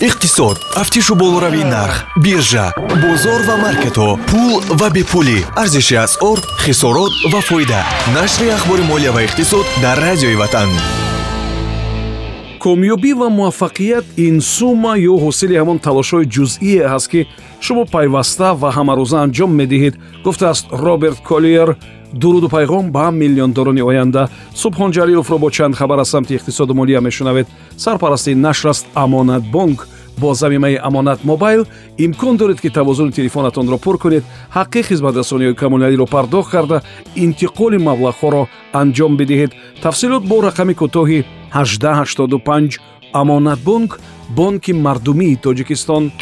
иқтисод. Тафтишу болоравии нарх биржа бозор ва маркетҳо пул ва бепулӣ. Арзиши асъор хисорот ва фоида. Нашри ахбори молия ва иқтисод дар радиои ватан. Комёбӣ ва муваффақият ин сумма ё ҳосили ҳамон талошҳои ҷузъие ҳаст ки шумо пайваста ва ҳамарӯза анҷом медиҳед гуфтааст роберт колиер дуруду пайғом ба миллиондорони оянда субҳон ҷалиловро бо чанд хабар аз самти иқтисоду молия мешунавед. Сарпарасти нашр аст амонатбонк бо замимаи амонат мобайл имкон доред ки тавозуни телефонатонро пур кунед. Ҳаққи хизматрасониҳои коммуналиро пардохт карда интиқоли маблағҳоро анҷом бидиҳед. Тафсилот бо рақами кӯтоҳи 1885 амонатбонк бонки мардумии тоҷикистон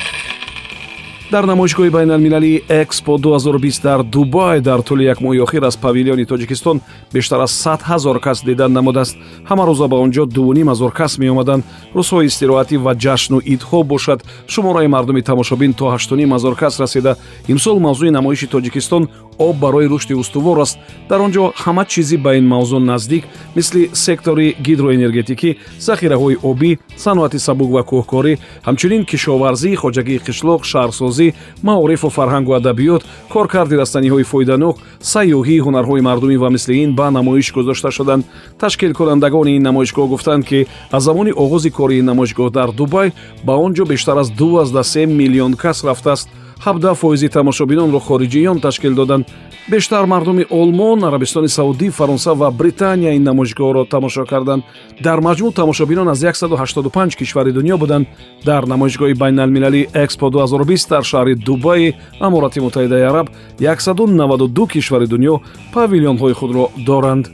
дар намоишгоҳи байналмилалии экспо 2020 дар дубай дар тӯли як моҳи охир аз павилиони тоҷикистон бештар аз 100 ҳазор кас дидан намудааст. Ҳама рӯза ба он ҷо дувним ҳазор кас меомаданд. Рӯзҳои истироҳатӣ ва ҷашну идҳо бошад. Шумораи мардуми тамошобин то ҳаштуним ҳазор кас расида имсол мавзӯи намоиши тоҷикистон об барои рушди устувор аст. Дар он ҷо ҳама чизи ба ин мавзӯъ наздик мисли сектори гидроэнергетикӣ захираҳои обӣ саноати сабук ва кӯҳкорӣ ҳамчунин кишоварзӣ хоҷагии қишлоқ шаҳрсозӣ маорифу фарҳангу адабиёт коркарди растаниҳои фоиданок сайёҳӣ ҳунарҳои мардумӣ ва мисли ин ба намоиш гузошта шуданд. Ташкилкунандагони ин намоишгоҳ гуфтанд ки аз замони оғози кори ин намоишгоҳ дар дубай ба он ҷо бештар аз 23 миллион кас рафтааст 17 фоизи тамошобинонро хориҷиён ташкил доданд. Бештар мардуми олмон арабистони саудӣ фаронса ва британия ин намоишгоҳро тамошо карданд. Дар маҷмӯъ тамошобинон аз 185 кишвари дунё буданд. Дар намоишгоҳи байналмилалии экспо 2020 дар шаҳри дубайи аморати муттаҳидаи араб 192 кишвари дунё павилионҳои худро доранд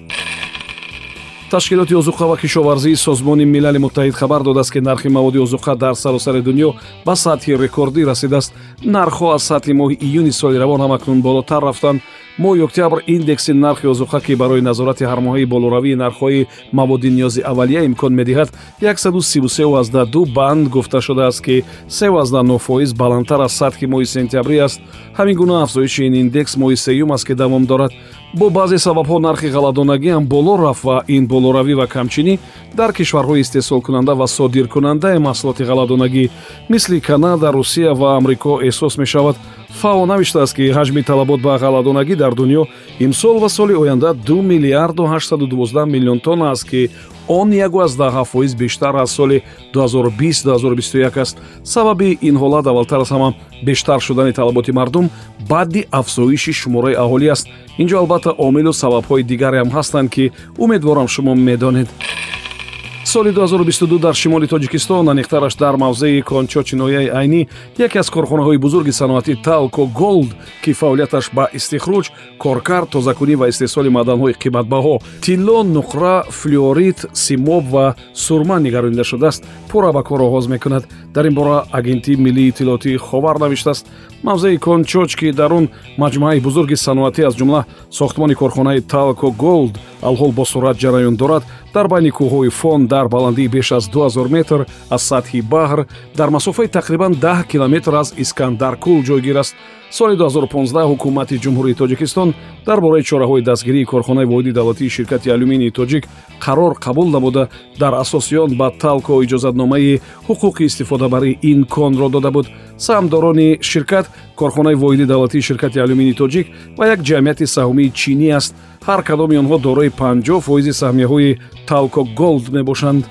ташкилоти озуқа ва кишоварзии созмони милали муттаҳид хабар додааст ки нархи маводи озуқа дар саросари дунё ба сатҳи рекордӣ расидааст. Нархҳо аз сатҳи моҳи июни соли равон ҳам акнун болотар рафтанд моҳи октябр индекси нархи озуқа ки барои назорати ҳармоҳии болоравии нархҳои маводи ниёзи аввалия имкон медиҳад 133 банд гуфта шудааст ки 39 фоиз баландтар аз сатҳи моҳи сентябрӣ аст. Ҳамин гуна афзоиши ин индекс моҳи сеюм аст ки давом дорад. Бо баъзе сабабҳо нархи ғалладонагӣ ҳам боло рафт ва ин болоравӣ ва камчинӣ дар кишварҳои истеҳсолкунанда ва содиркунандаи маҳсулоти ғалладонагӣ мисли канада русия ва амрико эҳсос мешавад фао навиштааст ки ҳаҷми талабот ба ғалладонагӣ дар дунё имсол ва соли оянда 2 миллиарду 812 миллион тонна аст ки он 17 фоиз бештар аз соли 2020-2021 аст. Сабаби ин ҳолат аввалтар аз ҳама бештар шудани талаботи мардум баъди афзоиши шумораи аҳолӣ аст. Ин ҷо албатта омилу сабабҳои дигаре ҳам ҳастанд ки умедворам шумо медонед соли 2022 дар шимоли тоҷикистон аниқтараш дар мавзеи кончочи ноҳияи айнӣ яке аз корхонаҳои бузурги саноатӣ талко голд ки фаъолияташ ба истихроҷ коркар тозакунӣ ва истеҳсоли маъданҳои қиматбаҳо тилло нуқра флюорит симоб ва сурма нигаронида шудааст пурра ба кор оғоз мекунад. Дар ин бора агентии миллии иттилоотии ховар навиштааст. Мавзеи кончоч ки дар он маҷмӯаи бузурги саноатӣ аз ҷумла сохтмони корхонаи талко голд алҳол бо сурат ҷараён дорад дар байни кӯҳҳои фон дар баландии беш аз 2000 метр аз сатҳи баҳр дар масофаи тақрибан 10 километр аз искандаркул ҷойгир аст. Соли 2015 ҳукумати ҷумҳурии тоҷикистон дар бораи чораҳои дастгирии корхонаи воҳиди давлатии ширкати алюминии тоҷик қарор қабул намуда дар асоси он ба талко иҷозатномаи ҳуқуқи истифодабарии ин конро дода буд. Саҳмдорони ширкат корхонаи воҳиди давлатии ширкати алюминии тоҷик ва як ҷамъияти саҳмии чинӣ аст. Ҳар кадоми онҳо дорои 50 фоизи саҳмияҳои талко голд мебошанд.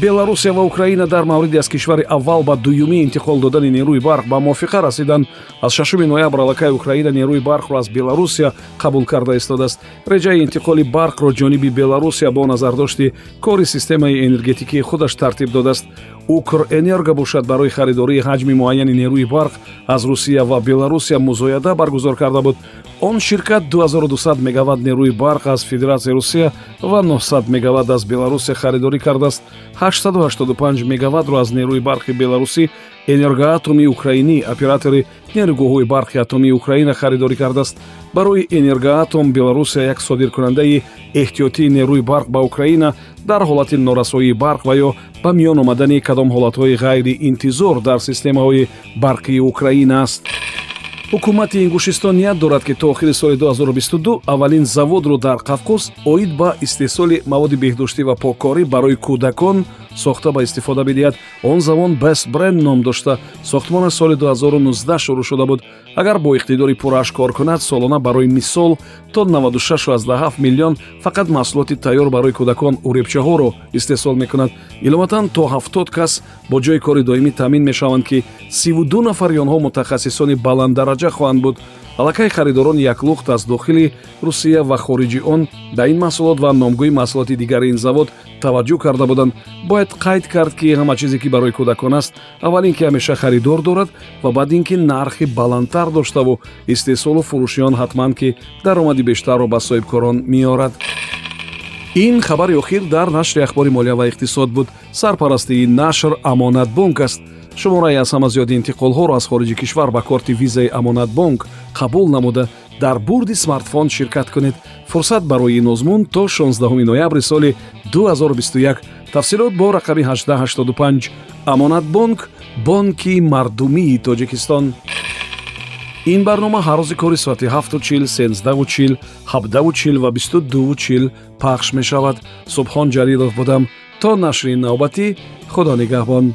Беларусия ва украина дар мавриди аз кишвари аввал ба дуюмӣ интиқол додани нерӯи барқ ба мувофиқа расиданд. Аз 6 ноябр аллакай украина нерӯи барқро аз беларусия қабул карда истодааст реҷаи интиқоли барқро ҷониби беларусия бо назардошти кори системаи энергетикии худаш тартиб додааст укрэнерго бошад барои харидории ҳаҷми муайяни нерӯи барқ аз русия ва беларусия музояда баргузор карда буд он ширкат 2200 мегават нерӯи барқ аз федератсияи русия ва 900 мегават аз беларусия харидорӣ кардааст. 885 мегаватро аз нерӯи барқи беларусӣ энергоатоми украинӣ оператори нерӯгоҳҳои барқи атомии украина харидорӣ кардааст. Барои энергоатом беларусия як содиркунандаи эҳтиётии нерӯи барқ ба украина дар ҳолати норасоии барқ ва ё ба миён омадани кадом ҳолатҳои ғайриинтизор дар системаҳои барқии украина аст ҳукумати ингушистон ният дорад ки то охири соли 2022 аввалин заводро дар қавқоз оид ба истеҳсоли маводи беҳдоштӣ ва поккорӣ барои кӯдакон сохта ба истифода бидиҳад. Он замон best brand ном дошта. Сохтмонаш соли 2019 шурӯъ шуда буд. Агар бо иқтидори пуррааш кор кунад солона барои мисол то 96 миллион фақат маҳсулоти тайёр барои кӯдакон уребчаҳоро истеҳсол мекунад. Иловатан то 70 кас бо ҷои кори доимӣ таъмин мешаванд ки 32 нафари онҳо мутахассисони баланддараҷа хоҳанд буд. Аллакай харидорон яклухт аз дохили русия ва хориҷи он ба ин маҳсулот ва номгӯи маҳсулоти дигари ин завод таваҷҷӯҳ карда буданд. Бояд қайд кард ки ҳама чизе ки барои кӯдакон аст аввал ин ки ҳамеша харидор дорад ва баъд ин ки нархи баландтар доштаву истеҳсолу фурӯши он ҳатман ки даромади бештарро ба соҳибкорон меорад. Ин хабари охир дар нашри ахбори молия ва иқтисод буд. Сарпарастии нашр амонатбонк аст шумораи аз ҳама зиёди интиқолҳоро аз хориҷи кишвар ба корти визаи амонатбонк қабул намуда дар бурди смартфон ширкат кунед. Фурсат барои ин озмун то 16 ноябри соли 2021 тафсилот бо рақами 1885 амонатбонк бонки мардумии тоҷикистон. Ин барнома ҳар рӯзи кори соати 7чил 13чил 7чил ва 22чил пахш мешавад. Субҳон ҷалилов будам. То нашри навбатӣ худо нигаҳбон